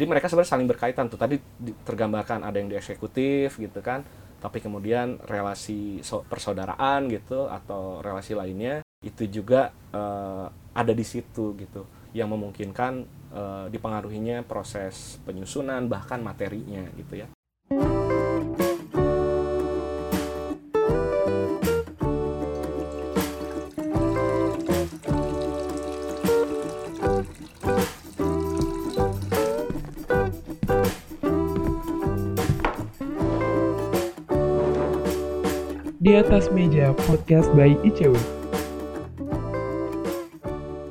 Jadi mereka sebenarnya saling berkaitan tuh. Tadi tergambarkan ada yang di eksekutif gitu kan, tapi kemudian relasi persaudaraan gitu atau relasi lainnya itu juga uh, ada di situ gitu yang memungkinkan uh, dipengaruhinya proses penyusunan bahkan materinya gitu ya. Di atas meja podcast by ICW.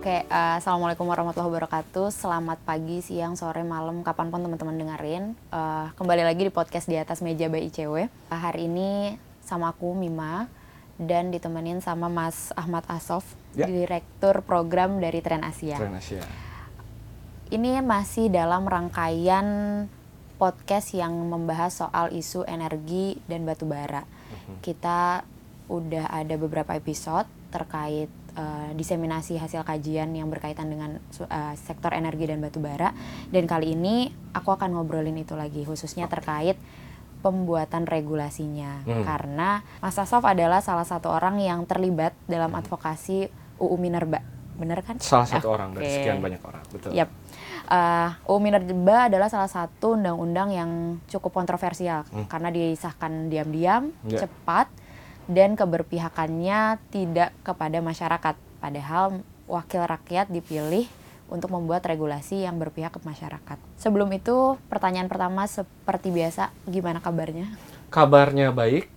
Oke, uh, assalamualaikum warahmatullahi wabarakatuh. Selamat pagi, siang, sore, malam, kapan pun teman-teman dengerin. Uh, kembali lagi di podcast di atas meja by ICW. Uh, hari ini sama aku Mima dan ditemenin sama Mas Ahmad Asof, ya. direktur program dari Tren Asia. Tren Asia. Ini masih dalam rangkaian podcast yang membahas soal isu energi dan batu bara kita udah ada beberapa episode terkait uh, diseminasi hasil kajian yang berkaitan dengan uh, sektor energi dan batu bara dan kali ini aku akan ngobrolin itu lagi khususnya terkait pembuatan regulasinya hmm. karena Mas Asof adalah salah satu orang yang terlibat dalam hmm. advokasi UU Minerba benar kan? Salah satu okay. orang dari sekian banyak orang, betul. Yep. Uh, UU Minerba adalah salah satu undang-undang yang cukup kontroversial hmm. karena disahkan diam-diam, yeah. cepat, dan keberpihakannya tidak kepada masyarakat. Padahal wakil rakyat dipilih untuk membuat regulasi yang berpihak ke masyarakat. Sebelum itu, pertanyaan pertama seperti biasa, gimana kabarnya? Kabarnya baik,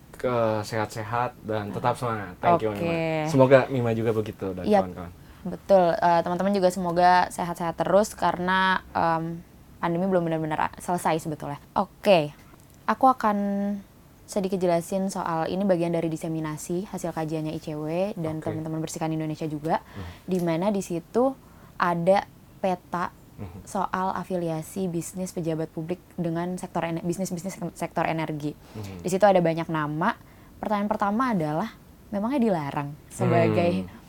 sehat-sehat dan tetap semangat. Thank okay. you Mima. Semoga Mima juga begitu dan kawan-kawan. Betul, uh, teman-teman juga semoga sehat-sehat terus karena um, pandemi belum benar-benar selesai sebetulnya. Oke, okay. aku akan sedikit jelasin soal ini bagian dari diseminasi hasil kajiannya ICW dan okay. teman-teman bersihkan Indonesia juga, hmm. di mana di situ ada peta hmm. soal afiliasi bisnis pejabat publik dengan sektor bisnis bisnis sektor energi. Hmm. Di situ ada banyak nama. Pertanyaan pertama adalah memangnya dilarang sebagai hmm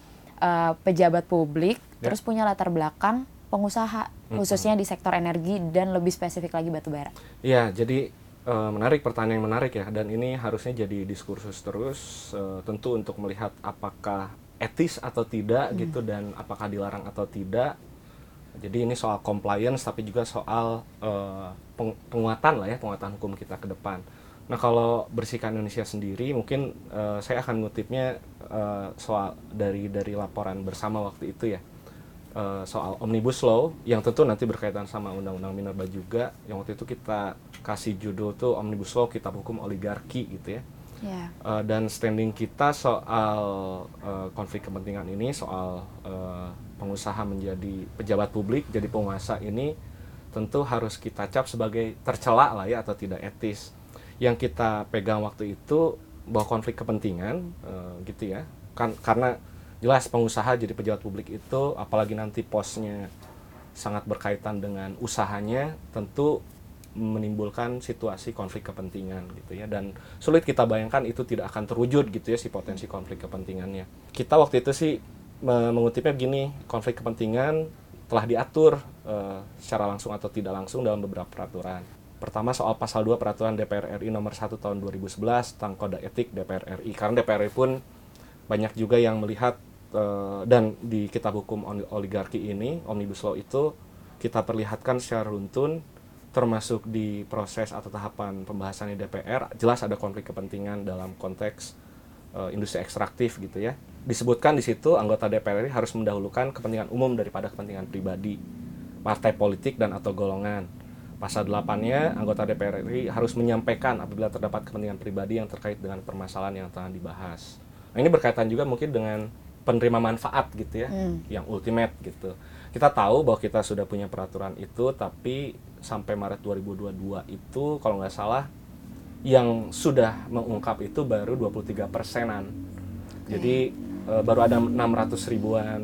uh, pejabat publik yeah. terus punya latar belakang pengusaha mm-hmm. khususnya di sektor energi dan lebih spesifik lagi batu bara. Iya, jadi uh, menarik pertanyaan yang menarik ya dan ini harusnya jadi diskursus terus uh, tentu untuk melihat apakah etis atau tidak hmm. gitu dan apakah dilarang atau tidak. Jadi ini soal compliance tapi juga soal uh, penguatan lah ya penguatan hukum kita ke depan. Nah kalau bersihkan Indonesia sendiri mungkin uh, saya akan ngutipnya uh, soal dari dari laporan bersama waktu itu ya uh, soal omnibus law yang tentu nanti berkaitan sama undang-undang minerba juga yang waktu itu kita kasih judul tuh omnibus law kitab hukum oligarki gitu ya. Yeah. Ya. Uh, dan standing kita soal uh, konflik kepentingan ini soal uh, pengusaha menjadi pejabat publik jadi penguasa ini tentu harus kita cap sebagai tercela lah ya atau tidak etis yang kita pegang waktu itu bahwa konflik kepentingan uh, gitu ya. Kan karena jelas pengusaha jadi pejabat publik itu apalagi nanti posnya sangat berkaitan dengan usahanya tentu menimbulkan situasi konflik kepentingan gitu ya. Dan sulit kita bayangkan itu tidak akan terwujud gitu ya si potensi konflik kepentingannya. Kita waktu itu sih mengutipnya begini konflik kepentingan telah diatur uh, secara langsung atau tidak langsung dalam beberapa peraturan Pertama soal pasal 2 peraturan DPR RI nomor 1 tahun 2011 tentang kode etik DPR RI. Karena DPR RI pun banyak juga yang melihat uh, dan di kitab hukum oligarki ini, Omnibus Law itu kita perlihatkan secara runtun termasuk di proses atau tahapan pembahasan di DPR jelas ada konflik kepentingan dalam konteks uh, industri ekstraktif gitu ya. Disebutkan di situ anggota DPR RI harus mendahulukan kepentingan umum daripada kepentingan pribadi, partai politik dan atau golongan Pasal 8-nya, anggota DPR RI harus menyampaikan apabila terdapat kepentingan pribadi yang terkait dengan permasalahan yang tengah dibahas. Nah, ini berkaitan juga mungkin dengan penerima manfaat gitu ya, hmm. yang ultimate gitu. Kita tahu bahwa kita sudah punya peraturan itu, tapi sampai Maret 2022 itu kalau nggak salah yang sudah mengungkap itu baru 23 persenan. Jadi e, baru ada 600 ribuan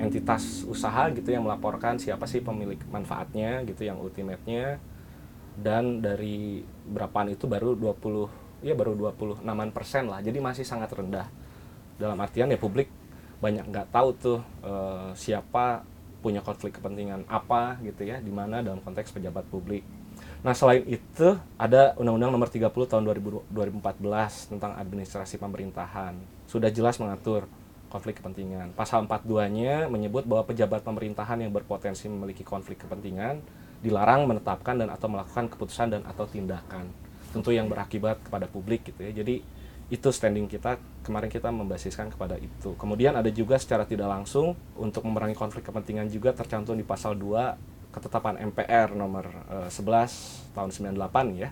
entitas usaha gitu yang melaporkan siapa sih pemilik manfaatnya gitu yang ultimate-nya dan dari berapaan itu baru 20 ya baru 26 persen lah jadi masih sangat rendah dalam artian ya publik banyak nggak tahu tuh uh, siapa punya konflik kepentingan apa gitu ya di mana dalam konteks pejabat publik. Nah, selain itu ada Undang-Undang Nomor 30 Tahun 2000 2014 tentang administrasi pemerintahan. Sudah jelas mengatur konflik kepentingan. Pasal 42-nya menyebut bahwa pejabat pemerintahan yang berpotensi memiliki konflik kepentingan dilarang menetapkan dan atau melakukan keputusan dan atau tindakan tentu yang berakibat kepada publik gitu ya. Jadi itu standing kita kemarin kita membasiskan kepada itu. Kemudian ada juga secara tidak langsung untuk memerangi konflik kepentingan juga tercantum di pasal 2 ketetapan MPR nomor eh, 11 tahun 98 ya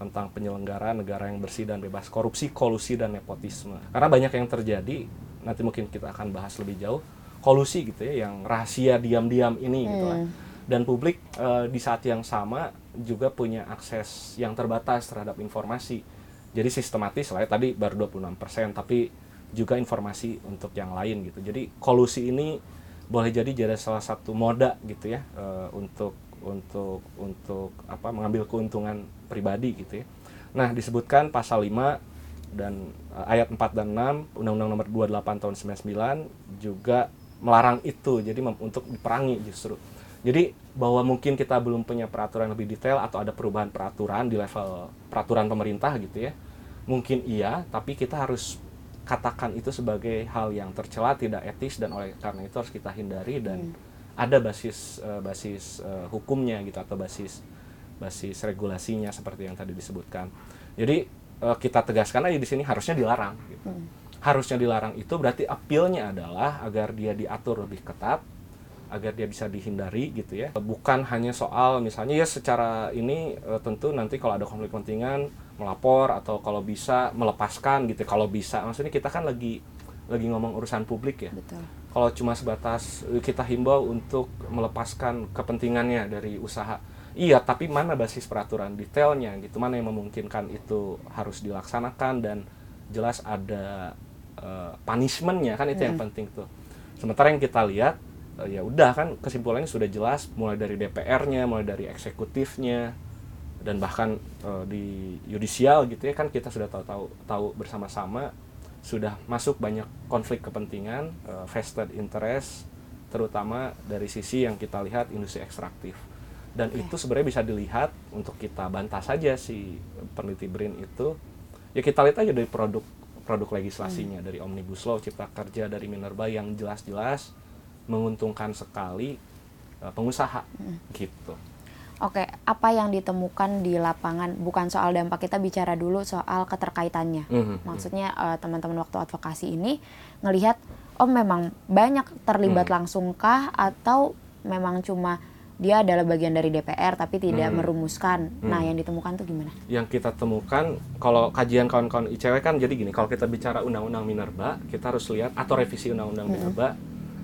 tentang penyelenggaraan negara yang bersih dan bebas korupsi, kolusi dan nepotisme. Karena banyak yang terjadi, nanti mungkin kita akan bahas lebih jauh, kolusi gitu ya yang rahasia diam-diam ini gitu lah. Dan publik eh, di saat yang sama juga punya akses yang terbatas terhadap informasi. Jadi sistematis lah ya, tadi baru 26%, tapi juga informasi untuk yang lain gitu. Jadi kolusi ini boleh jadi jadi salah satu moda gitu ya eh, untuk untuk untuk apa mengambil keuntungan pribadi gitu ya. Nah, disebutkan pasal 5 dan eh, ayat 4 dan 6 Undang-Undang Nomor 28 tahun 99 juga melarang itu. Jadi untuk diperangi justru. Jadi bahwa mungkin kita belum punya peraturan lebih detail atau ada perubahan peraturan di level peraturan pemerintah gitu ya. Mungkin iya, tapi kita harus katakan itu sebagai hal yang tercela, tidak etis dan oleh karena itu harus kita hindari dan ada basis eh, basis eh, hukumnya gitu atau basis basis regulasinya seperti yang tadi disebutkan. Jadi eh, kita tegaskan aja di sini harusnya dilarang. Gitu. Harusnya dilarang itu berarti appealnya adalah agar dia diatur lebih ketat, agar dia bisa dihindari gitu ya. Bukan hanya soal misalnya ya secara ini eh, tentu nanti kalau ada konflik kepentingan melapor atau kalau bisa melepaskan gitu. Kalau bisa maksudnya kita kan lagi lagi ngomong urusan publik ya Betul. kalau cuma sebatas eh, kita himbau untuk melepaskan kepentingannya dari usaha iya tapi mana basis peraturan detailnya gitu? Mana yang memungkinkan itu harus dilaksanakan dan jelas ada eh, punishmentnya? Kan itu yang penting tuh. Sementara yang kita lihat eh, ya udah kan kesimpulannya sudah jelas mulai dari DPR-nya mulai dari eksekutifnya dan bahkan eh, di yudisial gitu ya kan kita sudah tahu tahu bersama-sama sudah masuk banyak konflik kepentingan eh, vested interest terutama dari sisi yang kita lihat industri ekstraktif dan itu sebenarnya bisa dilihat untuk kita bantah saja si peneliti BRIN itu ya kita lihat aja dari produk produk legislasinya dari omnibus law cipta kerja dari minerba yang jelas-jelas menguntungkan sekali eh, pengusaha gitu Oke, apa yang ditemukan di lapangan bukan soal dampak kita bicara dulu soal keterkaitannya. Mhm. Maksudnya eh, teman-teman waktu advokasi ini ngelihat oh memang banyak terlibat Hmm. langsungkah atau memang cuma dia adalah bagian dari DPR tapi tidak Hmm. merumuskan. Nah, Hmm. yang ditemukan tuh gimana? yang kita temukan kalau kajian kawan-kawan ICW kan jadi gini kalau kita bicara undang-undang minerba kita harus lihat atau revisi undang-undang minerba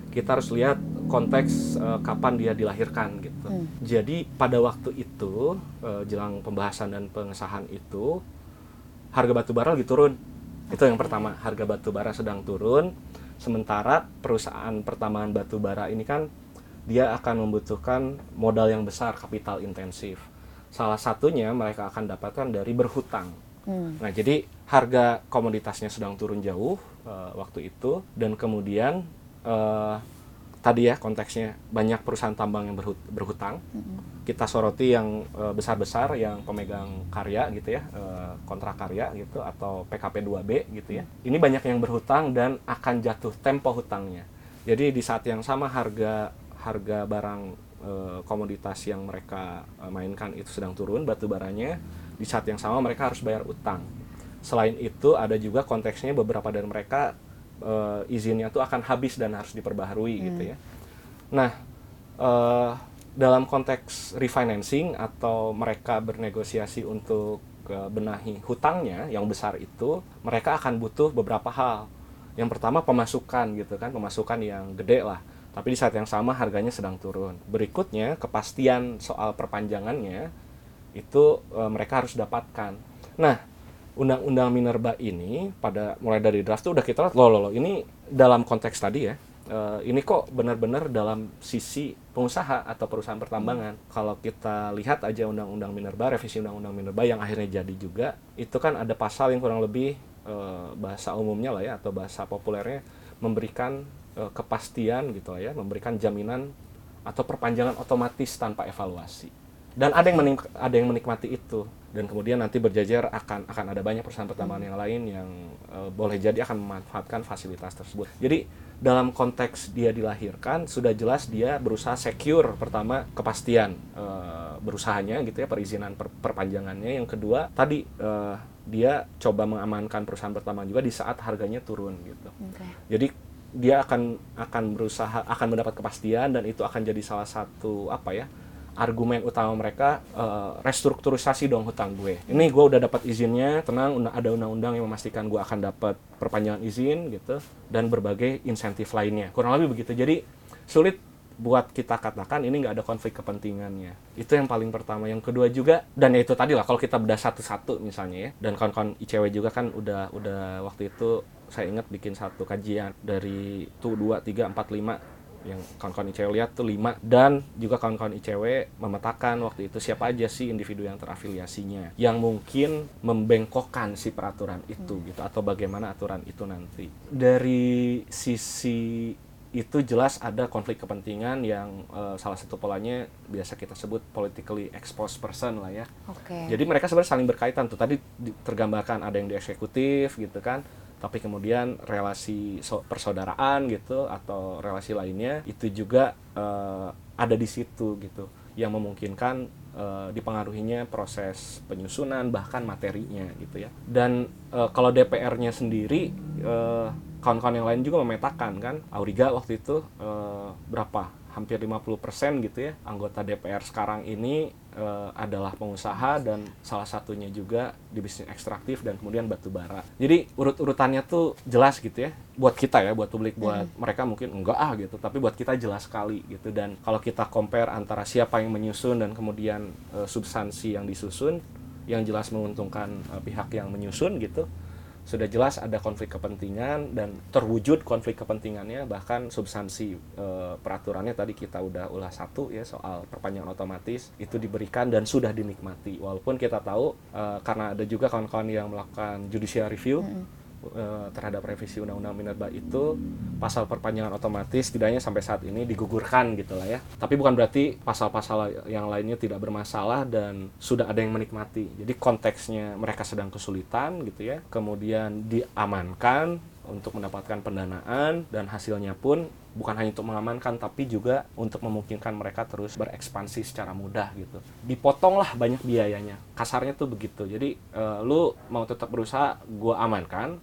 kita harus lihat konteks eh, kapan dia dilahirkan gitu jadi pada waktu itu eh, jelang pembahasan dan pengesahan itu harga batu bara lagi turun itu yang pertama harga batu bara sedang turun sementara perusahaan pertambangan batu bara ini kan dia akan membutuhkan modal yang besar kapital intensif salah satunya mereka akan dapatkan dari berhutang Hmm. Nah, jadi harga komoditasnya sedang turun jauh eh, waktu itu dan kemudian eh, tadi ya konteksnya banyak perusahaan tambang yang berhut- berhutang. Kita soroti yang eh, besar-besar yang pemegang karya gitu ya, eh, kontrak karya gitu atau PKP 2B gitu ya. Ini banyak yang berhutang dan akan jatuh tempo hutangnya. Jadi di saat yang sama harga harga barang eh, komoditas yang mereka eh, mainkan itu sedang turun batu baranya di saat yang sama mereka harus bayar utang. Selain itu ada juga konteksnya beberapa dari mereka eh, izinnya tuh akan habis dan harus diperbaharui gitu ya. Nah eh, dalam konteks refinancing atau mereka bernegosiasi untuk benahi hutangnya yang besar itu mereka akan butuh beberapa hal. Yang pertama pemasukan gitu kan pemasukan yang gede lah tapi di saat yang sama harganya sedang turun. Berikutnya kepastian soal perpanjangannya itu eh, mereka harus dapatkan. Nah undang-undang minerba ini pada mulai dari draft tuh udah kita lihat loh loh, loh, ini dalam konteks tadi ya eh, ini kok benar-benar dalam sisi pengusaha atau perusahaan pertambangan. Kalau kita lihat aja undang-undang minerba revisi undang-undang minerba yang akhirnya jadi juga itu kan ada pasal yang kurang lebih eh, bahasa umumnya lah ya atau bahasa populernya memberikan eh, kepastian gitu ya memberikan jaminan atau perpanjangan otomatis tanpa evaluasi. Dan ada yang menik- ada yang menikmati itu dan kemudian nanti berjajar akan akan ada banyak perusahaan pertambangan yang lain yang eh, boleh jadi akan memanfaatkan fasilitas tersebut. Jadi dalam konteks dia dilahirkan sudah jelas dia berusaha secure pertama kepastian eh, berusahanya gitu ya perizinan per- perpanjangannya. Yang kedua tadi eh, dia coba mengamankan perusahaan pertambangan juga di saat harganya turun gitu. Oke. Jadi dia akan akan berusaha akan mendapat kepastian dan itu akan jadi salah satu apa ya argumen utama mereka eh, restrukturisasi dong hutang gue. Ini gue udah dapat izinnya, tenang ada undang-undang yang memastikan gue akan dapat perpanjangan izin gitu dan berbagai insentif lainnya. Kurang lebih begitu. Jadi sulit buat kita katakan ini nggak ada konflik kepentingannya. Itu yang paling pertama. Yang kedua juga dan ya itu tadi lah kalau kita bedah satu-satu misalnya ya. Dan kawan-kawan ICW juga kan udah udah waktu itu saya ingat bikin satu kajian dari tuh 2 3 4 5 yang kawan-kawan ICW lihat tuh 5 dan juga kawan-kawan ICW memetakan waktu itu siapa aja sih individu yang terafiliasinya yang mungkin membengkokkan si peraturan itu gitu atau bagaimana aturan itu nanti. Dari sisi itu jelas ada konflik kepentingan yang eh, salah satu polanya biasa kita sebut politically exposed person lah ya. Oke. Jadi mereka sebenarnya saling berkaitan tuh. Tadi di- tergambarkan ada yang di eksekutif gitu kan. Tapi kemudian relasi persaudaraan gitu atau relasi lainnya itu juga eh, ada di situ gitu yang memungkinkan eh, dipengaruhinya proses penyusunan bahkan materinya gitu ya. Dan eh, kalau DPR-nya sendiri eh, kawan-kawan yang lain juga memetakan kan Auriga waktu itu eh, berapa hampir 50% gitu ya anggota DPR sekarang ini eh, adalah pengusaha dan salah satunya juga di bisnis ekstraktif dan kemudian batu bara. Jadi urut-urutannya tuh jelas gitu ya buat kita ya buat publik buat mereka mungkin enggak ah gitu tapi buat kita jelas sekali gitu dan kalau kita compare antara siapa yang menyusun dan kemudian eh, substansi yang disusun yang jelas menguntungkan eh, pihak yang menyusun gitu sudah jelas ada konflik kepentingan dan terwujud konflik kepentingannya bahkan substansi eh, peraturannya tadi kita udah ulah satu ya soal perpanjangan otomatis itu diberikan dan sudah dinikmati. Walaupun kita tahu eh, karena ada juga kawan-kawan yang melakukan judicial review eh, terhadap revisi undang-undang minerba itu pasal perpanjangan otomatis setidaknya sampai saat ini digugurkan gitu lah ya. Tapi bukan berarti pasal-pasal yang lainnya tidak bermasalah dan sudah ada yang menikmati. Jadi konteksnya mereka sedang kesulitan gitu ya kemudian diamankan untuk mendapatkan pendanaan dan hasilnya pun bukan hanya untuk mengamankan tapi juga untuk memungkinkan mereka terus berekspansi secara mudah gitu. Dipotonglah banyak biayanya. Kasarnya tuh begitu. Jadi eh, lu mau tetap berusaha gua amankan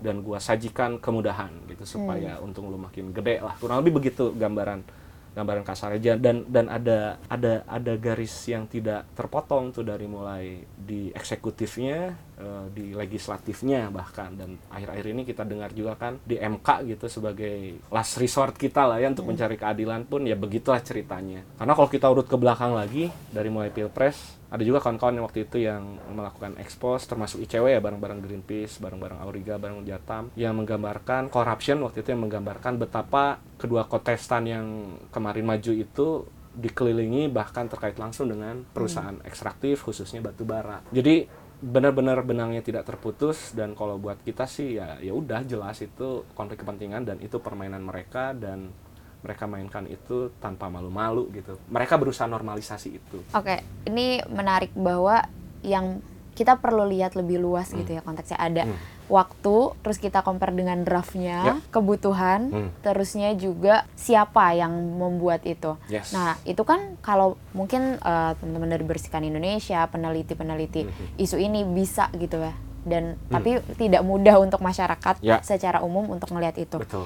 dan gua sajikan kemudahan gitu supaya untung lu makin gede lah. Kurang lebih begitu gambaran gambaran kasarnya dan dan ada ada ada garis yang tidak terpotong tuh dari mulai di eksekutifnya eh, di legislatifnya bahkan. Dan akhir-akhir ini kita dengar juga kan di MK gitu sebagai last resort kita lah ya untuk mencari keadilan pun. Ya begitulah ceritanya. Karena kalau kita urut ke belakang lagi dari mulai pilpres ada juga kawan-kawan yang waktu itu yang melakukan ekspos termasuk ICW ya bareng-bareng Greenpeace, bareng-bareng Auriga, bareng Jatam yang menggambarkan corruption waktu itu yang menggambarkan betapa kedua kontestan yang kemarin maju itu dikelilingi bahkan terkait langsung dengan perusahaan ekstraktif khususnya batu bara. Jadi benar-benar benangnya tidak terputus dan kalau buat kita sih ya ya udah jelas itu konflik kepentingan dan itu permainan mereka dan mereka mainkan itu tanpa malu-malu gitu. Mereka berusaha normalisasi itu. Oke, ini menarik bahwa yang kita perlu lihat lebih luas gitu ya konteksnya ada Hmm. waktu, terus kita compare dengan draftnya, Ya. kebutuhan, Hmm. terusnya juga siapa yang membuat itu. Yes. Nah itu kan kalau mungkin eh, teman-teman dari Bersihkan Indonesia, peneliti-peneliti Hmm. isu ini bisa gitu ya, dan tapi tidak mudah untuk masyarakat Ya. secara umum untuk melihat itu. Betul.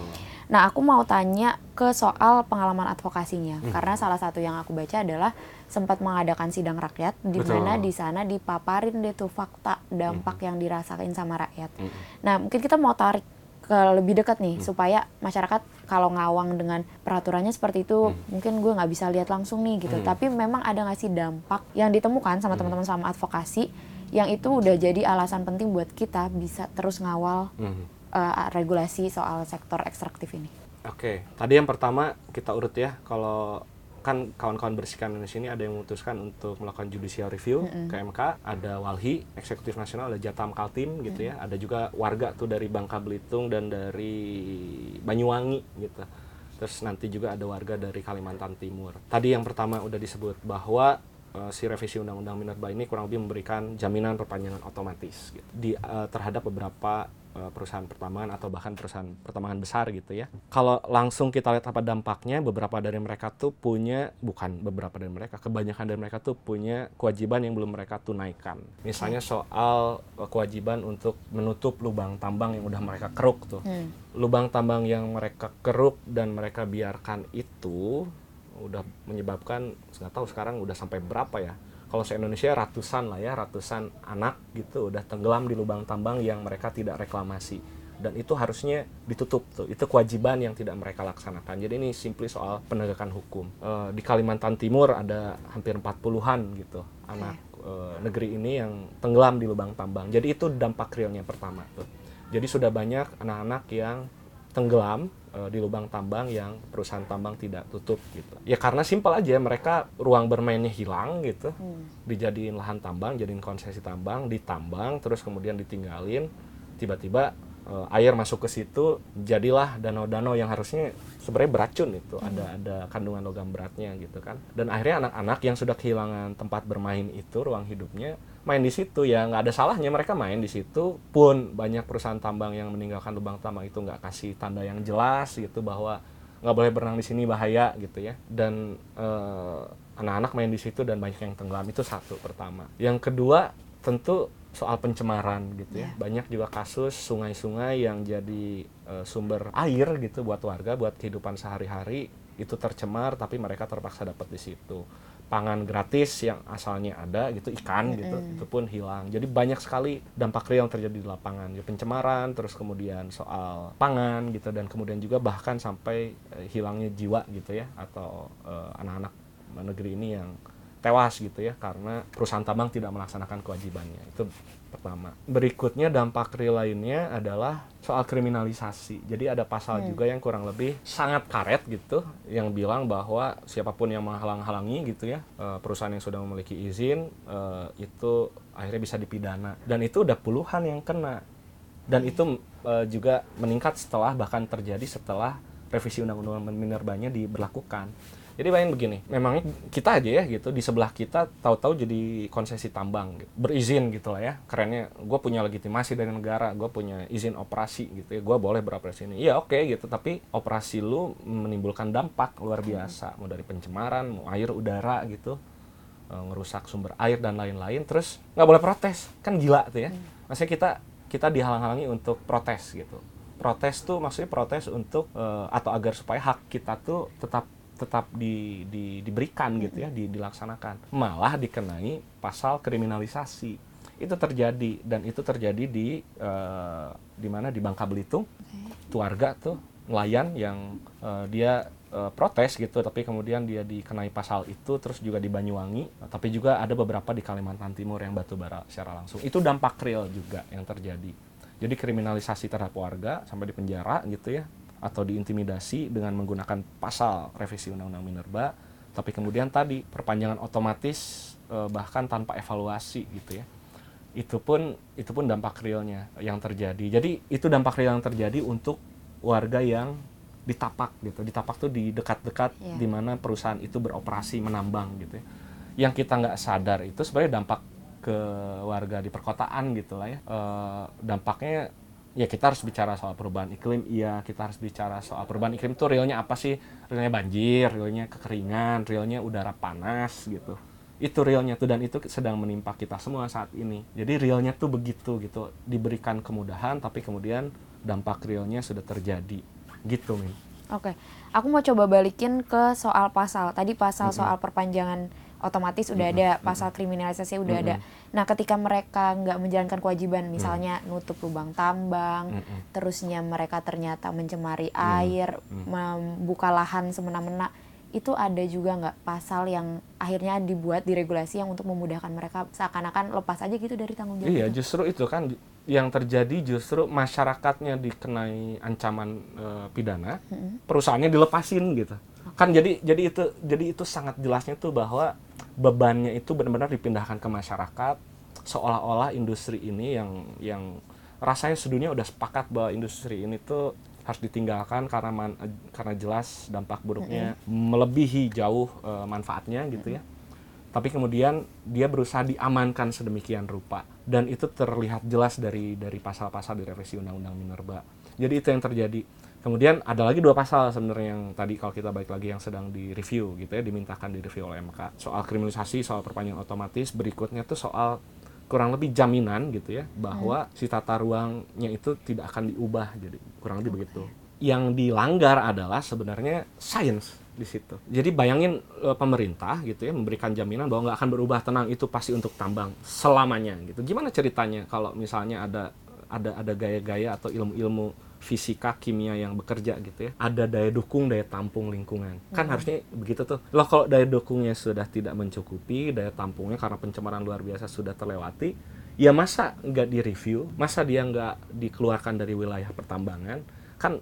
Nah, aku mau tanya ke soal pengalaman advokasinya, Hmm. karena salah satu yang aku baca adalah sempat mengadakan sidang rakyat, di mana di sana dipaparin deh tuh fakta dampak yang dirasain sama rakyat. Hmm. Nah, mungkin kita mau tarik ke lebih dekat nih, supaya masyarakat kalau ngawang dengan peraturannya seperti itu, mungkin gue nggak bisa lihat langsung nih gitu. Hmm. Tapi memang ada nggak sih dampak yang ditemukan sama teman-teman sama advokasi, yang itu udah jadi alasan penting buat kita bisa terus ngawal Hmm. Eh, regulasi soal sektor ekstraktif ini. Oke, tadi yang pertama kita urut ya. Kalau kan kawan-kawan bersihkan Indonesia ini ada yang memutuskan untuk melakukan judicial review ke MK, ada Walhi, eksekutif nasional, ada Jatam Kaltim gitu ya, ada juga warga tuh dari Bangka Belitung dan dari Banyuwangi gitu. terus nanti juga ada warga dari Kalimantan Timur. Tadi yang pertama udah disebut bahwa uh, si revisi Undang-Undang Minerba ini kurang lebih memberikan jaminan perpanjangan otomatis gitu, di uh, terhadap beberapa uh, perusahaan pertambangan atau bahkan perusahaan pertambangan besar gitu ya. Kalau langsung kita lihat apa dampaknya, beberapa dari mereka tuh punya bukan beberapa dari mereka, kebanyakan dari mereka tuh punya kewajiban yang belum mereka tunaikan. Misalnya soal uh, kewajiban untuk menutup lubang tambang yang udah mereka keruk tuh. Hmm. Lubang tambang yang mereka keruk dan mereka biarkan itu udah menyebabkan nggak tahu sekarang udah sampai berapa ya kalau se Indonesia ratusan lah ya ratusan anak gitu udah tenggelam di lubang tambang yang mereka tidak reklamasi. Dan itu harusnya ditutup tuh itu kewajiban yang tidak mereka laksanakan. Jadi ini simply soal penegakan hukum. E, di Kalimantan Timur ada hampir 40-an gitu anak e, negeri ini yang tenggelam di lubang tambang. Jadi itu dampak realnya pertama tuh. Jadi sudah banyak anak-anak yang tenggelam uh, di lubang tambang yang perusahaan tambang tidak tutup gitu. Ya karena simpel aja mereka ruang bermainnya hilang gitu. Hmm. Dijadiin lahan tambang, jadiin konsesi tambang, ditambang terus kemudian ditinggalin tiba-tiba uh, air masuk ke situ jadilah danau-danau yang harusnya sebenarnya beracun itu Hmm. ada ada kandungan logam beratnya gitu kan dan akhirnya anak-anak yang sudah kehilangan tempat bermain itu ruang hidupnya main di situ ya. Nggak ada salahnya mereka main di situ pun banyak perusahaan tambang yang meninggalkan lubang tambang itu nggak kasih tanda yang jelas gitu bahwa nggak boleh berenang di sini bahaya gitu ya. Dan eh, anak-anak main di situ dan banyak yang tenggelam itu satu pertama. Yang kedua tentu soal pencemaran gitu ya. Iya. banyak juga kasus sungai-sungai yang jadi eh, sumber air gitu buat warga buat kehidupan sehari-hari itu tercemar tapi mereka terpaksa dapat di situ pangan gratis yang asalnya ada gitu ikan gitu itu pun hilang. Jadi banyak sekali dampak real yang terjadi di lapangan. Ya, pencemaran terus kemudian soal pangan gitu dan kemudian juga bahkan sampai eh, hilangnya jiwa gitu ya atau eh, anak-anak negeri ini yang tewas gitu ya karena perusahaan tambang tidak melaksanakan kewajibannya. Itu pertama. Berikutnya dampak real lainnya adalah soal kriminalisasi. Jadi ada pasal juga yang kurang lebih sangat karet gitu yang bilang bahwa siapa pun yang menghalang-halangi gitu ya eh, perusahaan yang sudah memiliki izin eh, itu akhirnya bisa dipidana. Dan itu udah puluhan yang kena. Dan itu eh, juga meningkat setelah bahkan terjadi setelah revisi undang-undang minerbanya diberlakukan jadi bayangin begini, memangnya kita aja ya gitu di sebelah kita tahu-tahu jadi konsesi tambang, gitu. berizin gitu lah ya. Kerennya, gue punya legitimasi dari negara, gue punya izin operasi gitu ya, gue boleh beroperasi ini. Iya oke gitu, tapi operasi lu menimbulkan dampak luar biasa, mau dari pencemaran, mau air, udara gitu, eh, ngerusak sumber air dan lain-lain. Terus nggak boleh protes, kan gila tuh ya. Maksudnya kita kita dihalang-halangi untuk protes gitu. Protes tuh maksudnya protes untuk eh, atau agar supaya hak kita tuh tetap tetap di, di- diberikan gitu ya, di- dilaksanakan. Malah dikenai pasal kriminalisasi. Itu terjadi dan itu terjadi di eh, di mana di Bangka Belitung. Itu warga tuh nelayan yang eh, dia eh, protes gitu tapi kemudian dia dikenai pasal itu terus juga di Banyuwangi tapi juga ada beberapa di Kalimantan Timur yang batu bara secara langsung. Itu dampak real juga yang terjadi. Jadi kriminalisasi terhadap warga sampai di penjara gitu ya atau diintimidasi dengan menggunakan pasal revisi Undang-Undang Minerba, tapi kemudian tadi perpanjangan otomatis eh, bahkan tanpa evaluasi gitu ya. Itu pun itu pun dampak realnya yang terjadi. Jadi itu dampak real yang terjadi untuk warga yang ditapak gitu. Ditapak tuh di dekat-dekat Iya. di mana perusahaan itu beroperasi menambang gitu ya. Yang kita nggak sadar itu sebenarnya dampak ke warga di perkotaan gitu lah ya. Eh, dampaknya ya kita harus bicara soal perubahan iklim. Iya kita harus bicara soal perubahan iklim itu realnya apa sih? Realnya banjir realnya kekeringan realnya udara panas gitu. Itu realnya tuh dan itu sedang menimpa kita semua saat ini. Jadi realnya tuh begitu gitu. Diberikan kemudahan tapi kemudian dampak realnya sudah terjadi. Gitu min. Oke, aku mau coba balikin ke soal pasal. Tadi pasal soal perpanjangan otomatis udah ada, pasal kriminalisasi udah ada. Nah, ketika mereka nggak menjalankan kewajiban, misalnya nutup lubang tambang, Mm-mm. terusnya mereka ternyata mencemari air, membuka lahan semena-mena, itu ada juga nggak pasal yang akhirnya dibuat diregulasi yang untuk memudahkan mereka? Seakan-akan lepas aja gitu dari tanggung jawab Iya, justru itu kan yang terjadi justru masyarakatnya dikenai ancaman eh, pidana, perusahaannya dilepasin gitu. Kan jadi jadi itu jadi itu sangat jelasnya tuh bahwa bebannya itu benar-benar dipindahkan ke masyarakat seolah-olah industri ini yang yang rasanya sedunia udah sepakat bahwa industri ini tuh harus ditinggalkan karena man- karena jelas dampak buruknya melebihi jauh eh, manfaatnya gitu ya. Tapi kemudian dia berusaha diamankan sedemikian rupa dan itu terlihat jelas dari dari pasal-pasal di revisi Undang-Undang Minerba. Jadi itu yang terjadi. Kemudian ada lagi dua pasal sebenarnya yang tadi kalau kita balik lagi yang sedang direview gitu ya, dimintakan direview oleh MK. Soal kriminalisasi, soal perpanjangan otomatis, berikutnya tuh soal kurang lebih jaminan gitu ya bahwa si tata ruangnya itu tidak akan diubah jadi kurang lebih begitu. Yang dilanggar adalah sebenarnya sains di situ. Jadi bayangin eh, pemerintah gitu ya memberikan jaminan bahwa nggak akan berubah tenang itu pasti untuk tambang selamanya gitu. Gimana ceritanya kalau misalnya ada ada ada gaya-gaya atau ilmu-ilmu fisika kimia yang bekerja gitu ya ada daya dukung daya tampung lingkungan. Kan harusnya begitu tuh. Loh kalau daya dukungnya sudah tidak mencukupi daya tampungnya karena pencemaran luar biasa sudah terlewati ya masa nggak direview? Masa dia nggak dikeluarkan dari wilayah pertambangan? Kan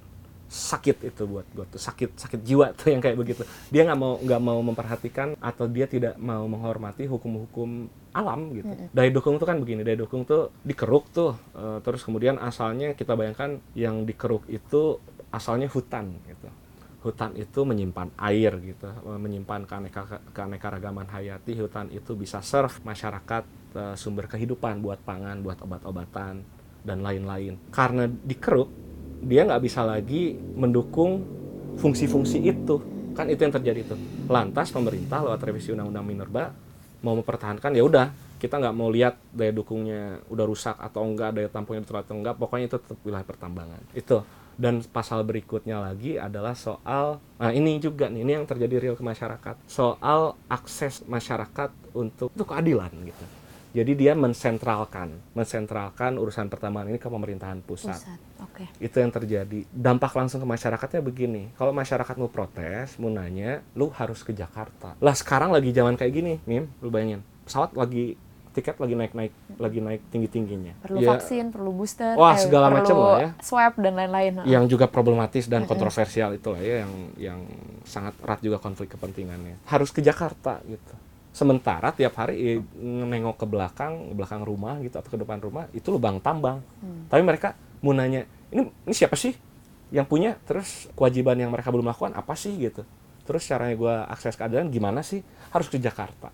sakit itu buat gue tuh sakit sakit jiwa tuh yang kayak begitu. Dia nggak mau nggak mau memperhatikan atau dia tidak mau menghormati hukum-hukum alam gitu. Daya dukung tuh kan begini daya dukung tuh dikeruk tuh eh, terus kemudian asalnya kita bayangkan yang dikeruk itu asalnya hutan gitu. Hutan itu menyimpan air gitu eh, menyimpan keaneka keanekaragaman hayati hutan itu bisa serve masyarakat eh, sumber kehidupan buat pangan buat obat-obatan dan lain-lain. Karena dikeruk dia nggak bisa lagi mendukung fungsi-fungsi itu. Kan itu yang terjadi itu lantas pemerintah lewat revisi undang-undang minerba mau mempertahankan ya udah kita nggak mau lihat daya dukungnya udah rusak atau enggak daya tampungnya betul atau enggak pokoknya itu tetap wilayah pertambangan. Itu. Dan pasal berikutnya lagi adalah soal nah ini juga nih ini yang terjadi real ke masyarakat. Soal akses masyarakat untuk untuk keadilan gitu jadi dia mensentralkan mensentralkan urusan pertambangan ini ke pemerintahan pusat. Pusat. Oke. itu yang terjadi. Dampak langsung ke masyarakatnya begini. Kalau masyarakat mau protes mau nanya lu harus ke Jakarta. Lah sekarang lagi zaman kayak gini Mim lu bayangin. Pesawat lagi tiket lagi naik naik lagi naik tinggi tingginya Perlu vaksin, perlu booster, Wah, eh, segala perlu macam lah ya. Swab dan lain-lain. yang juga problematis dan kontroversial itulah ya yang yang sangat erat juga konflik kepentingannya. Harus ke Jakarta gitu sementara tiap hari eh, nengok ke belakang belakang rumah gitu atau ke depan rumah itu lubang tambang. Tapi mereka mau nanya ini ini siapa sih yang punya? Terus kewajiban yang mereka belum lakukan apa sih? Gitu. Terus caranya gue akses keadilan gimana sih? Harus ke Jakarta.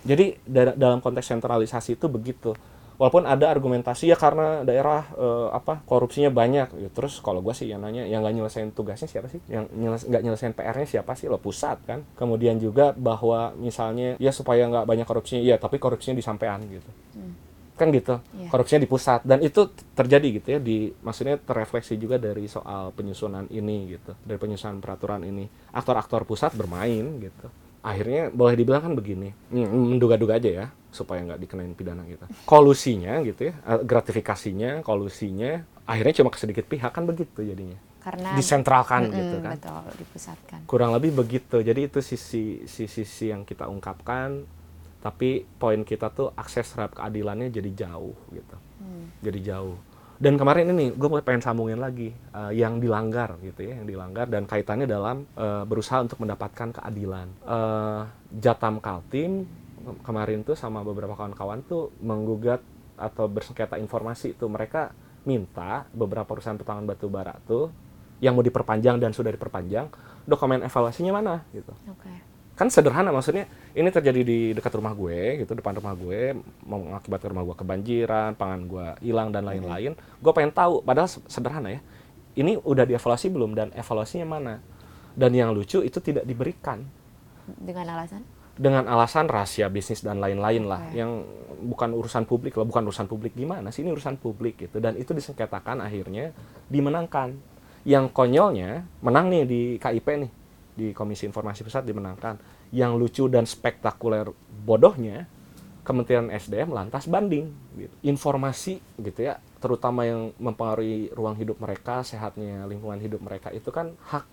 Jadi da- dalam konteks sentralisasi itu begitu walaupun ada argumentasi ya karena daerah eh, apa korupsinya banyak Ya, terus kalau gue sih yang nanya yang nggak nyelesain tugasnya siapa sih? Yang nyeles- nggak nyelesain PR-nya siapa sih? Lo pusat kan. Kemudian juga bahwa misalnya ya supaya nggak banyak korupsinya ya tapi korupsinya disampaikan gitu. Kan gitu. Iya. korupsinya di pusat. Dan itu terjadi gitu ya di maksudnya terrefleksi juga dari soal penyusunan ini gitu. Dari penyusunan peraturan ini. Aktor-aktor pusat bermain gitu. Akhirnya boleh dibilang kan begini. Menduga-duga aja ya supaya nggak dikenain pidana gitu. Kolusinya gitu ya eh, gratifikasinya kolusinya akhirnya cuma ke sedikit pihak kan begitu jadinya. Karena disentralkan Mm-mm, gitu kan. Betul, dipusatkan. kurang lebih begitu. Jadi itu sisi sisi sisi yang kita ungkapkan tapi poin kita tuh akses terhadap keadilannya jadi jauh gitu. Jadi jauh. Dan kemarin ini gue pengen sambungin lagi eh, yang dilanggar gitu ya yang dilanggar dan kaitannya dalam eh, berusaha untuk mendapatkan keadilan. Eh, Jatam Kaltim kemarin tuh sama beberapa kawan-kawan tuh menggugat atau bersengketa informasi itu mereka minta beberapa perusahaan pertambangan batu bara tuh yang mau diperpanjang dan sudah diperpanjang dokumen evaluasinya mana gitu. Oke. kan sederhana maksudnya ini terjadi di dekat rumah gue gitu depan rumah gue mengakibatkan rumah gue kebanjiran pangan gue hilang dan lain-lain. Gue pengen tahu padahal se- sederhana ya ini udah dievaluasi belum dan evaluasinya mana? Dan yang lucu itu tidak diberikan. Dengan alasan? Dengan alasan rahasia bisnis dan lain-lain lah Oke. yang bukan urusan publik lah bukan urusan publik gimana sih ini urusan publik gitu dan itu disengketakan akhirnya dimenangkan yang konyolnya menang nih di KIP nih di Komisi Informasi Pusat dimenangkan yang lucu dan spektakuler bodohnya Kementerian SDM lantas banding gitu. informasi gitu ya terutama yang mempengaruhi ruang hidup mereka sehatnya lingkungan hidup mereka itu kan hak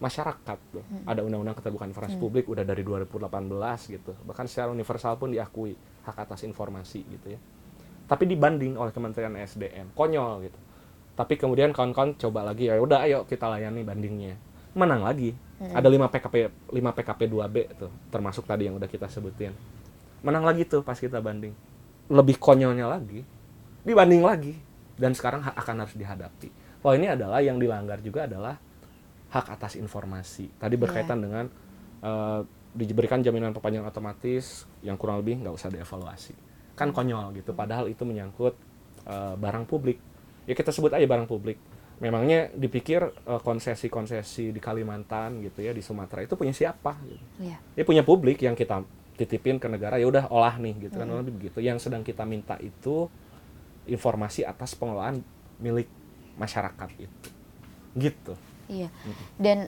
masyarakat tuh. Ada undang-undang keterbukaan informasi publik udah dari 2018 gitu. Bahkan secara universal pun diakui hak atas informasi gitu ya. Tapi dibanding oleh Kementerian SDM, konyol gitu. Tapi kemudian kawan-kawan coba lagi ya udah ayo kita layani bandingnya. Menang lagi. Ada 5 PKP 5 PKP 2B tuh, termasuk tadi yang udah kita sebutin. Menang lagi tuh pas kita banding. Lebih konyolnya lagi, dibanding lagi dan sekarang akan harus dihadapi. oh ini adalah yang dilanggar juga adalah hak atas informasi. Tadi Iya. berkaitan dengan eh, diberikan jaminan perpanjangan otomatis yang kurang lebih nggak usah dievaluasi. Kan konyol gitu padahal itu menyangkut eh, barang publik. Ya kita sebut aja barang publik. Memangnya dipikir eh, konsesi-konsesi di Kalimantan gitu ya di Sumatera itu punya siapa gitu? Iya. ya punya publik yang kita titipin ke negara ya udah olah nih gitu kan. Kurang lebih begitu. Yang sedang kita minta itu informasi atas pengelolaan milik masyarakat itu. Gitu Iya. Dan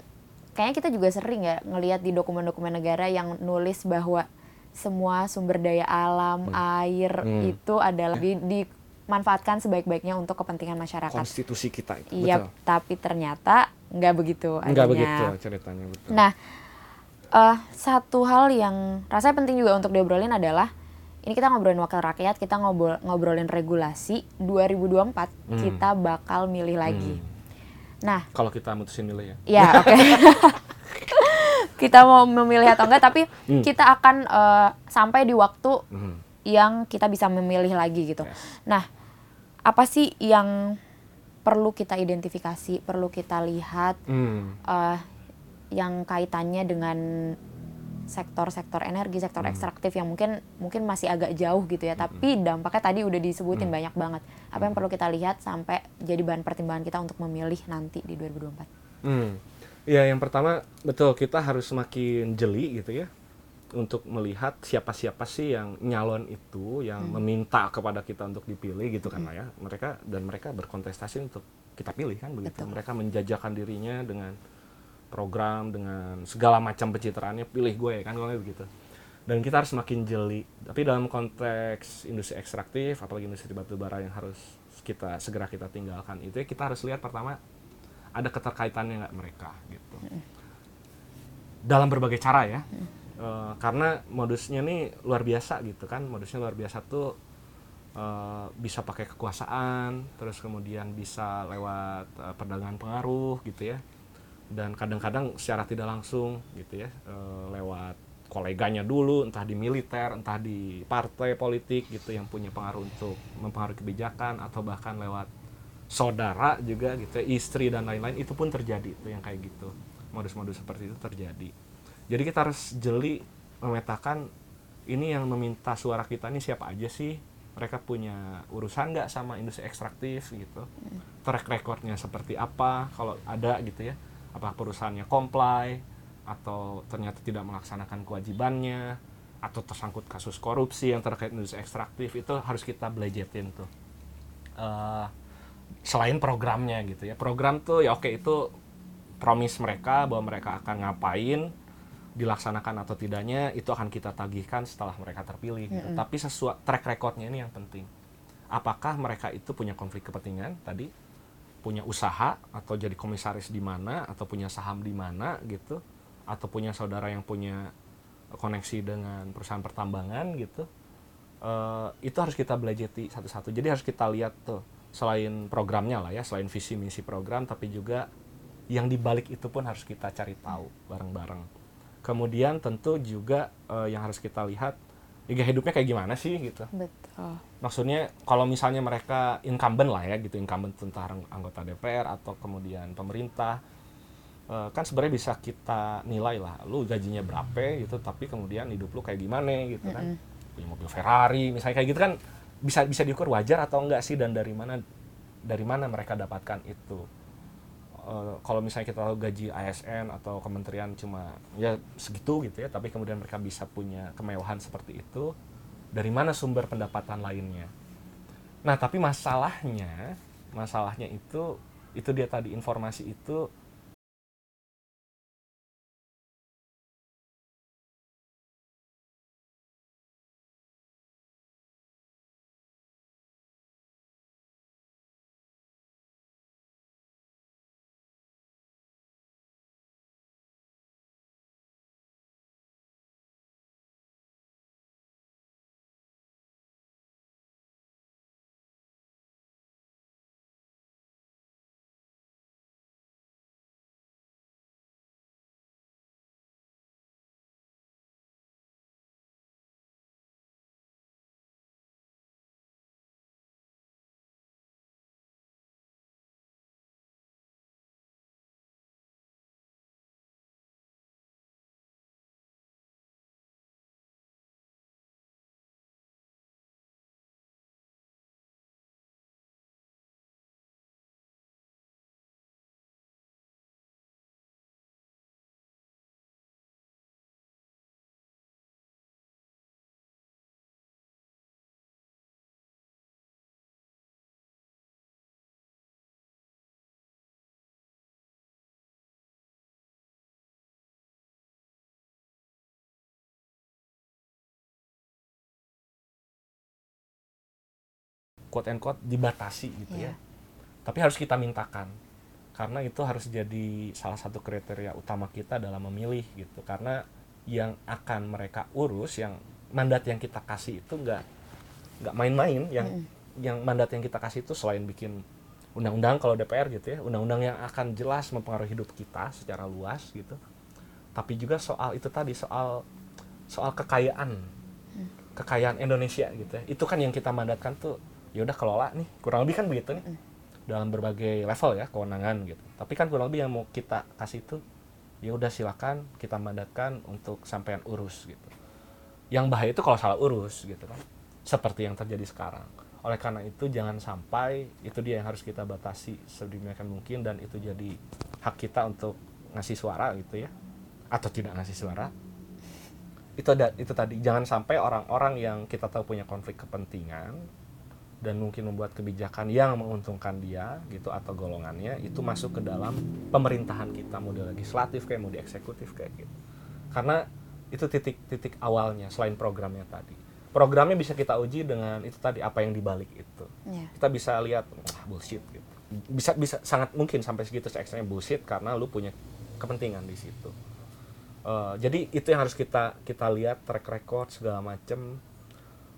kayaknya kita juga sering ya ngelihat di dokumen-dokumen negara yang nulis bahwa semua sumber daya alam, air Hmm. itu adalah di, dimanfaatkan sebaik-baiknya untuk kepentingan masyarakat. konstitusi kita itu Iya, betul tapi ternyata nggak begitu adanya. begitu ceritanya betul Nah, eh, satu hal yang rasanya penting juga untuk diobrolin adalah ini kita ngobrolin wakil rakyat, kita ngobrol, ngobrolin regulasi 2024 Hmm. kita bakal milih lagi. Hmm. Nah, kalau kita mutusin milih ya ya oke. kita mau memilih atau enggak, tapi Hmm. kita akan eh, sampai di waktu Hmm. yang kita bisa memilih lagi gitu. Yes. Nah, apa sih yang perlu kita identifikasi, perlu kita lihat Hmm. eh, yang kaitannya dengan sektor-sektor energi, sektor Hmm. ekstraktif yang mungkin mungkin masih agak jauh gitu ya, tapi dampaknya tadi udah disebutin Hmm. banyak banget. Apa yang perlu kita lihat sampai jadi bahan pertimbangan kita untuk memilih nanti di 2024? Hmm. Ya, yang pertama betul kita harus semakin jeli gitu ya untuk melihat siapa-siapa sih yang nyalon itu yang Hmm. meminta kepada kita untuk dipilih gitu kan lah ya. Mereka dan mereka berkontestasi untuk kita pilih kan begitu. Betul. Mereka menjajakan dirinya dengan program dengan segala macam pencitraannya pilih gue kan kalau begitu. Dan kita harus semakin jeli. Tapi dalam konteks industri ekstraktif apalagi industri batu bara yang harus kita segera kita tinggalkan itu ya kita harus lihat pertama ada keterkaitannya nggak mereka gitu dalam berbagai cara ya Eh, karena modusnya nih luar biasa gitu kan modusnya luar biasa tuh eh, bisa pakai kekuasaan terus kemudian bisa lewat eh, perdagangan pengaruh gitu ya dan kadang-kadang secara tidak langsung gitu ya eh, lewat koleganya dulu entah di militer entah di partai politik gitu yang punya pengaruh untuk mempengaruhi kebijakan atau bahkan lewat saudara juga gitu ya, istri dan lain-lain itu pun terjadi itu yang kayak gitu. Modus-modus seperti itu terjadi. Jadi kita harus jeli memetakan ini yang meminta suara kita ini siapa aja sih? Mereka punya urusan nggak sama industri ekstraktif gitu? Track recordnya seperti apa? Kalau ada gitu ya apakah perusahaannya comply atau ternyata tidak melaksanakan kewajibannya atau tersangkut kasus korupsi yang terkait industri ekstraktif itu harus kita belajetin tuh. Eh, selain programnya gitu ya. Program tuh ya oke itu promise mereka bahwa mereka akan ngapain dilaksanakan atau tidaknya itu akan kita tagihkan setelah mereka terpilih gitu. tapi sesuai track recordnya ini yang penting. Apakah mereka itu punya konflik kepentingan? Tadi punya usaha atau jadi komisaris di mana atau punya saham di mana gitu atau punya saudara yang punya koneksi dengan perusahaan pertambangan gitu Eh, itu harus kita belajeti satu-satu. Jadi harus kita lihat tuh selain programnya lah ya selain visi misi program tapi juga yang dibalik itu pun harus kita cari tahu bareng-bareng. Kemudian tentu juga eh, yang harus kita lihat gaya hidupnya kayak gimana sih gitu? Betul. maksudnya kalau misalnya mereka incumbent lah ya gitu incumbent tentang anggota DPR atau kemudian pemerintah eh, kan sebenarnya bisa kita nilai lah lu gajinya berapa gitu tapi kemudian hidup lu kayak gimana gitu kan? Punya mobil Ferrari misalnya kayak gitu kan bisa bisa diukur wajar atau enggak sih dan dari mana dari mana mereka dapatkan itu Eh, kalau misalnya kita tahu gaji ASN atau kementerian cuma ya segitu gitu ya tapi kemudian mereka bisa punya kemewahan seperti itu dari mana sumber pendapatan lainnya? Nah tapi masalahnya masalahnya itu itu dia tadi informasi itu quote and quote dibatasi gitu Iya. ya tapi harus kita mintakan. Karena itu harus jadi salah satu kriteria utama kita dalam memilih gitu. Karena yang akan mereka urus yang mandat yang kita kasih itu nggak nggak main-main. Yang yang mandat yang kita kasih itu selain bikin undang-undang kalau DPR gitu ya undang-undang yang akan jelas mempengaruhi hidup kita secara luas gitu. Tapi juga soal itu tadi soal soal kekayaan. Kekayaan Indonesia gitu ya. Itu kan yang kita mandatkan tuh ya udah kelola nih. Kurang lebih kan begitu nih. Dalam berbagai level ya kewenangan gitu. Tapi kan kurang lebih yang mau kita kasih itu ya udah silakan kita mandatkan untuk sampean urus gitu. Yang bahaya itu kalau salah urus gitu kan. Seperti yang terjadi sekarang. Oleh karena itu jangan sampai itu dia yang harus kita batasi sedemikian mungkin dan itu jadi hak kita untuk ngasih suara gitu ya. Atau tidak ngasih suara. Itu ada itu tadi. Jangan sampai orang-orang yang kita tahu punya konflik kepentingan dan mungkin membuat kebijakan yang menguntungkan dia gitu atau golongannya itu masuk ke dalam pemerintahan kita mau di legislatif kayak mau di eksekutif kayak gitu. Karena itu titik-titik awalnya selain programnya tadi. Programnya bisa kita uji dengan itu tadi apa yang dibalik itu. Iya. kita bisa lihat wah bullshit gitu. Bisa bisa sangat mungkin sampai segitu ekstrimnya bullshit karena lu punya kepentingan di situ. Eh, jadi itu yang harus kita kita lihat track record segala macem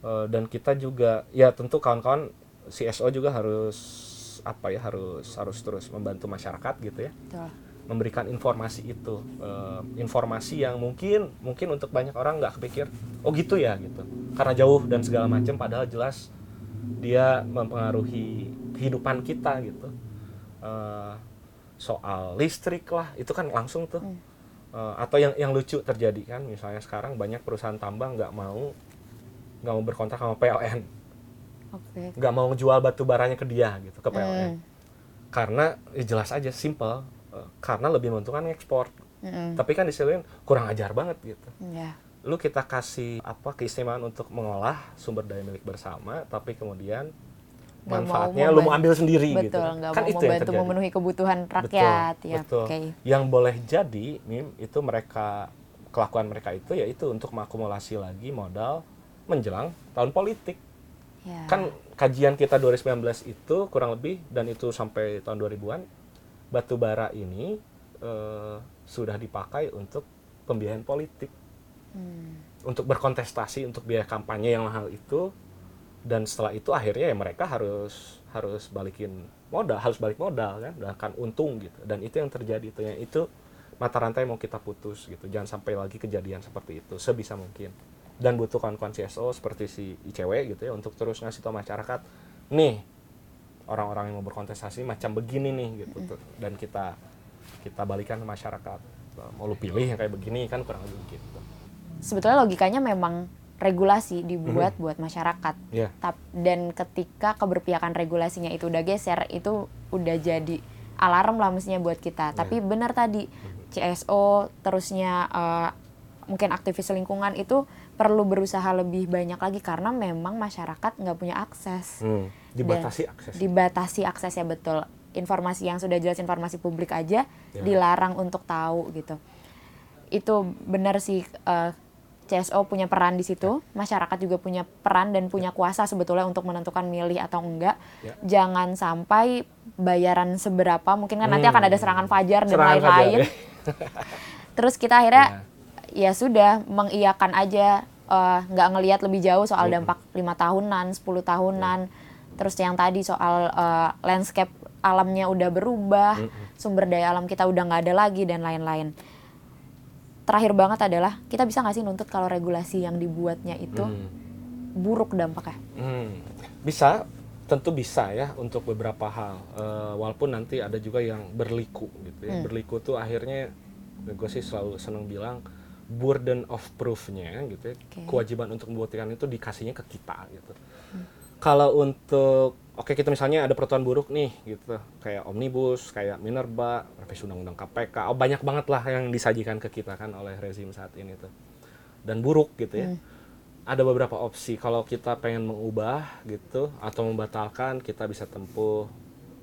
Eh, dan kita juga ya tentu kawan-kawan CSO juga harus apa ya harus harus terus membantu masyarakat gitu ya. Betul. memberikan informasi itu. Eh, informasi yang mungkin mungkin untuk banyak orang nggak kepikir oh gitu ya gitu. Karena jauh dan segala macam padahal jelas dia mempengaruhi kehidupan kita gitu. Eh, soal listrik lah itu kan langsung tuh. Eh, atau yang yang lucu terjadi kan misalnya sekarang banyak perusahaan tambang nggak mau nggak mau berkontrak sama PLN Oke. nggak mau jual batu baranya ke dia gitu ke. PLN karena ya jelas aja simple eh, karena lebih menguntungkan ekspor Mm-mm. tapi kan di sisi lain kurang ajar banget gitu Iya. lu kita kasih apa keistimewaan untuk mengolah sumber daya milik bersama tapi kemudian mau manfaatnya lu mau ambil sendiri gitu Betul, kan. nggak kan mau itu yang membantu terjadi. memenuhi kebutuhan rakyat. betul, ya, betul. oke. yang boleh jadi mim itu mereka kelakuan mereka itu yaitu untuk mengakumulasi lagi modal menjelang tahun politik. Ya. kan kajian kita 2019 itu kurang lebih dan itu sampai tahun 2000-an batu bara ini eh, sudah dipakai untuk pembiayaan politik. Hmm. untuk berkontestasi untuk biaya kampanye yang mahal itu dan setelah itu akhirnya ya mereka harus harus balikin modal harus balik modal kan dan akan untung gitu. Dan itu yang terjadi itu yang itu mata rantai mau kita putus gitu. Jangan sampai lagi kejadian seperti itu sebisa mungkin dan butuh kawan-kawan CSO seperti si ICW gitu ya untuk terus ngasih tahu masyarakat nih orang-orang yang mau berkontestasi macam begini nih gitu. Tuh dan kita kita balikan ke masyarakat. Mau lu pilih yang kayak begini kan kurang lebih gitu. Sebetulnya logikanya memang regulasi dibuat buat masyarakat. ya Tap- dan ketika keberpihakan regulasinya itu udah geser itu udah jadi alarm lah mestinya buat kita. Tapi benar tadi CSO terusnya eh, mungkin aktivis lingkungan itu perlu berusaha lebih banyak lagi karena memang masyarakat nggak punya akses Hmm, dibatasi Dan akses. dibatasi aksesnya betul informasi yang sudah jelas informasi publik aja Ya. dilarang untuk tahu gitu itu benar sih eh, CSO punya peran di situ masyarakat juga punya peran dan punya kuasa sebetulnya untuk menentukan milih atau enggak Ya. jangan sampai bayaran seberapa mungkin kan nanti Hmm. akan ada serangan fajar dan lain-lain fajar, ya. terus kita akhirnya ya sudah mengiyakan aja eh, nggak ngelihat lebih jauh soal dampak lima tahunan 10 tahunan terus yang tadi soal eh, landscape alamnya udah berubah sumber daya alam kita udah nggak ada lagi dan lain-lain terakhir banget adalah kita bisa nggak sih nuntut kalau regulasi yang dibuatnya itu Hmm. buruk dampaknya Hmm. Bisa, tentu bisa ya untuk beberapa hal. Eh, walaupun nanti ada juga yang berliku gitu ya. Berliku tuh akhirnya gue sih selalu seneng bilang burden of proof-nya gitu ya. Oke. Kewajiban untuk membuktikan itu dikasihnya ke kita gitu. Kalau untuk oke kita misalnya ada peraturan buruk nih gitu kayak omnibus kayak minerba revisi undang-undang KPK oh banyak banget lah yang disajikan ke kita kan oleh rezim saat ini tuh dan buruk gitu ya ada beberapa opsi kalau kita pengen mengubah gitu atau membatalkan kita bisa tempuh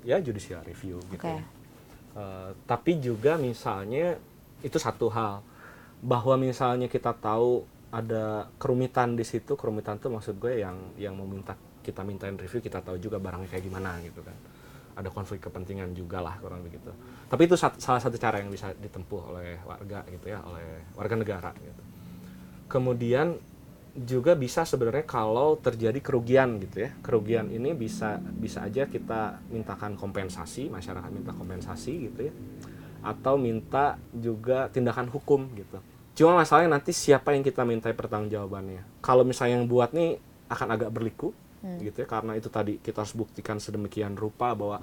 ya judicial review gitu Oke. ya. Eh, tapi juga misalnya itu satu hal bahwa misalnya kita tahu ada kerumitan di situ kerumitan tuh maksud gue yang yang meminta kita mintain review kita tahu juga barangnya kayak gimana gitu kan. Ada konflik kepentingan juga lah kurang begitu tapi itu sat- salah satu cara yang bisa ditempuh oleh warga gitu ya oleh warga negara gitu. Kemudian juga bisa sebenarnya kalau terjadi kerugian gitu ya. Kerugian ini bisa bisa aja kita mintakan kompensasi masyarakat minta kompensasi gitu ya atau minta juga tindakan hukum gitu. Cuma masalahnya nanti siapa yang kita minta pertanggungjawabannya. Kalau misalnya yang buat nih akan agak berliku gitu ya karena itu tadi kita harus buktikan sedemikian rupa bahwa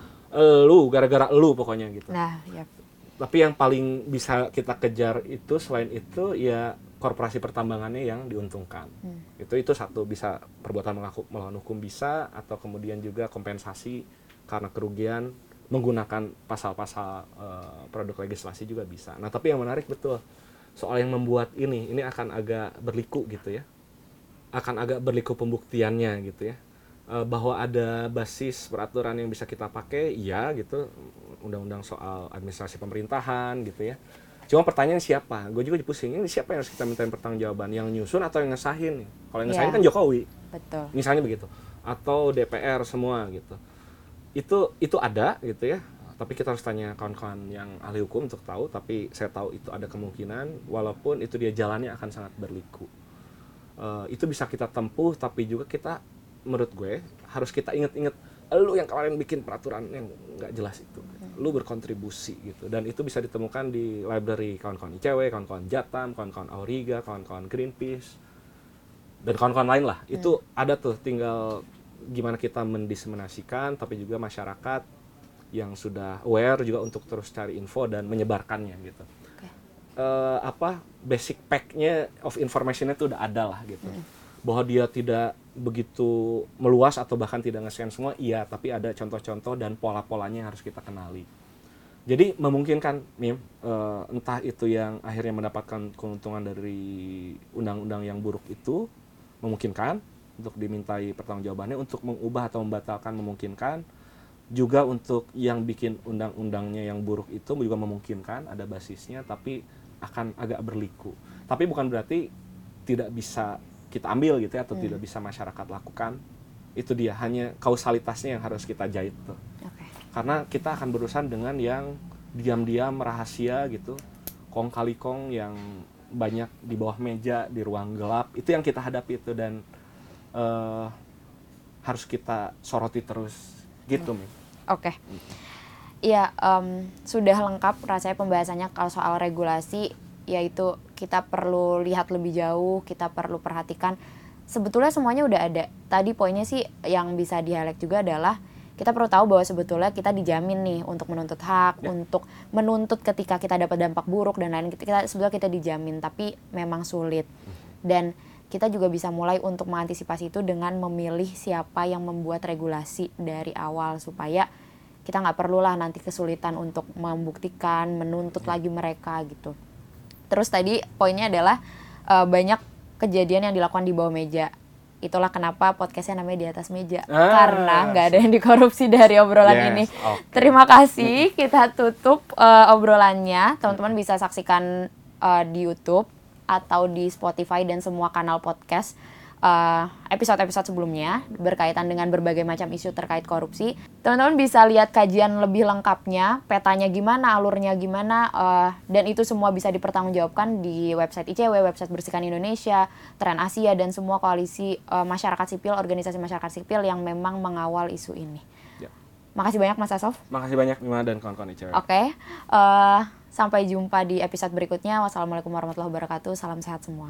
lu gara-gara lu pokoknya gitu. Nah, ya. tapi yang paling bisa kita kejar itu selain itu ya korporasi pertambangannya yang diuntungkan. Itu itu satu bisa perbuatan mengaku- melawan hukum bisa atau kemudian juga kompensasi karena kerugian menggunakan pasal-pasal eh, produk legislasi juga bisa. Nah tapi yang menarik betul soal yang membuat ini ini akan agak berliku gitu ya. Akan agak berliku pembuktiannya gitu ya. Eh, bahwa ada basis peraturan yang bisa kita pakai iya gitu. Undang-undang soal administrasi pemerintahan gitu ya. Cuma pertanyaan siapa? Gue juga pusing ini siapa yang harus kita mintain pertanggungjawaban? Yang nyusun atau yang ngesahin? Kalau yang ngesahin Iya. kan Jokowi. Betul. misalnya begitu. Atau DPR semua gitu itu itu ada gitu ya. Tapi kita harus tanya kawan-kawan yang ahli hukum untuk tahu tapi saya tahu itu ada kemungkinan walaupun itu dia jalannya akan sangat berliku. Eh, itu bisa kita tempuh tapi juga kita menurut gue harus kita inget-inget lu yang kemarin bikin peraturan yang nggak jelas itu. Lu berkontribusi gitu. Dan itu bisa ditemukan di library kawan-kawan ICW kawan-kawan Jatam kawan-kawan Auriga kawan-kawan Greenpeace dan kawan-kawan lain lah. Itu ada tuh tinggal gimana kita mendiseminasikan tapi juga masyarakat yang sudah aware juga untuk terus cari info dan menyebarkannya gitu. Oke. Eh, apa basic packnya of informationnya itu udah ada lah gitu. Bahwa dia tidak begitu meluas atau bahkan tidak nge-scan semua iya tapi ada contoh-contoh dan pola-polanya yang harus kita kenali. Jadi memungkinkan Mim eh, entah itu yang akhirnya mendapatkan keuntungan dari undang-undang yang buruk itu memungkinkan untuk dimintai pertanggungjawabannya untuk mengubah atau membatalkan memungkinkan. Juga untuk yang bikin undang-undangnya yang buruk itu juga memungkinkan ada basisnya tapi akan agak berliku. Tapi bukan berarti tidak bisa kita ambil gitu ya atau tidak bisa masyarakat lakukan. Itu dia hanya kausalitasnya yang harus kita jahit tuh. Oke. karena kita akan berurusan dengan yang diam-diam rahasia gitu. Kong kali kong yang banyak di bawah meja di ruang gelap itu yang kita hadapi itu dan eh, harus kita soroti terus gitu Mi. Oke. Iya, em, sudah lengkap rasanya pembahasannya kalau soal regulasi, yaitu kita perlu lihat lebih jauh, kita perlu perhatikan. Sebetulnya semuanya udah ada. Tadi poinnya sih yang bisa di highlight juga adalah kita perlu tahu bahwa sebetulnya kita dijamin nih untuk menuntut hak, untuk menuntut ketika kita dapat dampak buruk dan lain. Kita sebetulnya kita dijamin, tapi memang sulit. Dan kita juga bisa mulai untuk mengantisipasi itu dengan memilih siapa yang membuat regulasi dari awal supaya kita nggak perlulah nanti kesulitan untuk membuktikan, menuntut lagi mereka gitu. Terus tadi poinnya adalah eh, banyak kejadian yang dilakukan di bawah meja. Itulah kenapa podcastnya namanya di atas meja Ah, karena nggak ada yang dikorupsi dari obrolan Yes, ini. oke. Terima kasih, kita tutup eh, obrolannya. Teman-teman bisa saksikan eh, di YouTube atau di Spotify dan semua kanal podcast eh, episode-episode sebelumnya berkaitan dengan berbagai macam isu terkait korupsi. Teman-teman bisa lihat kajian lebih lengkapnya, petanya gimana, alurnya gimana, eh, dan itu semua bisa dipertanggungjawabkan di website ICW, website Bersihkan Indonesia, Tren Asia, dan semua koalisi eh, masyarakat sipil, organisasi masyarakat sipil yang memang mengawal isu ini. Ya. Makasih banyak Mas Asof. makasih banyak Mima dan kawan-kawan ICW Oke, eh, Sampai jumpa di episode berikutnya. Wassalamualaikum warahmatullahi wabarakatuh. Salam sehat semua.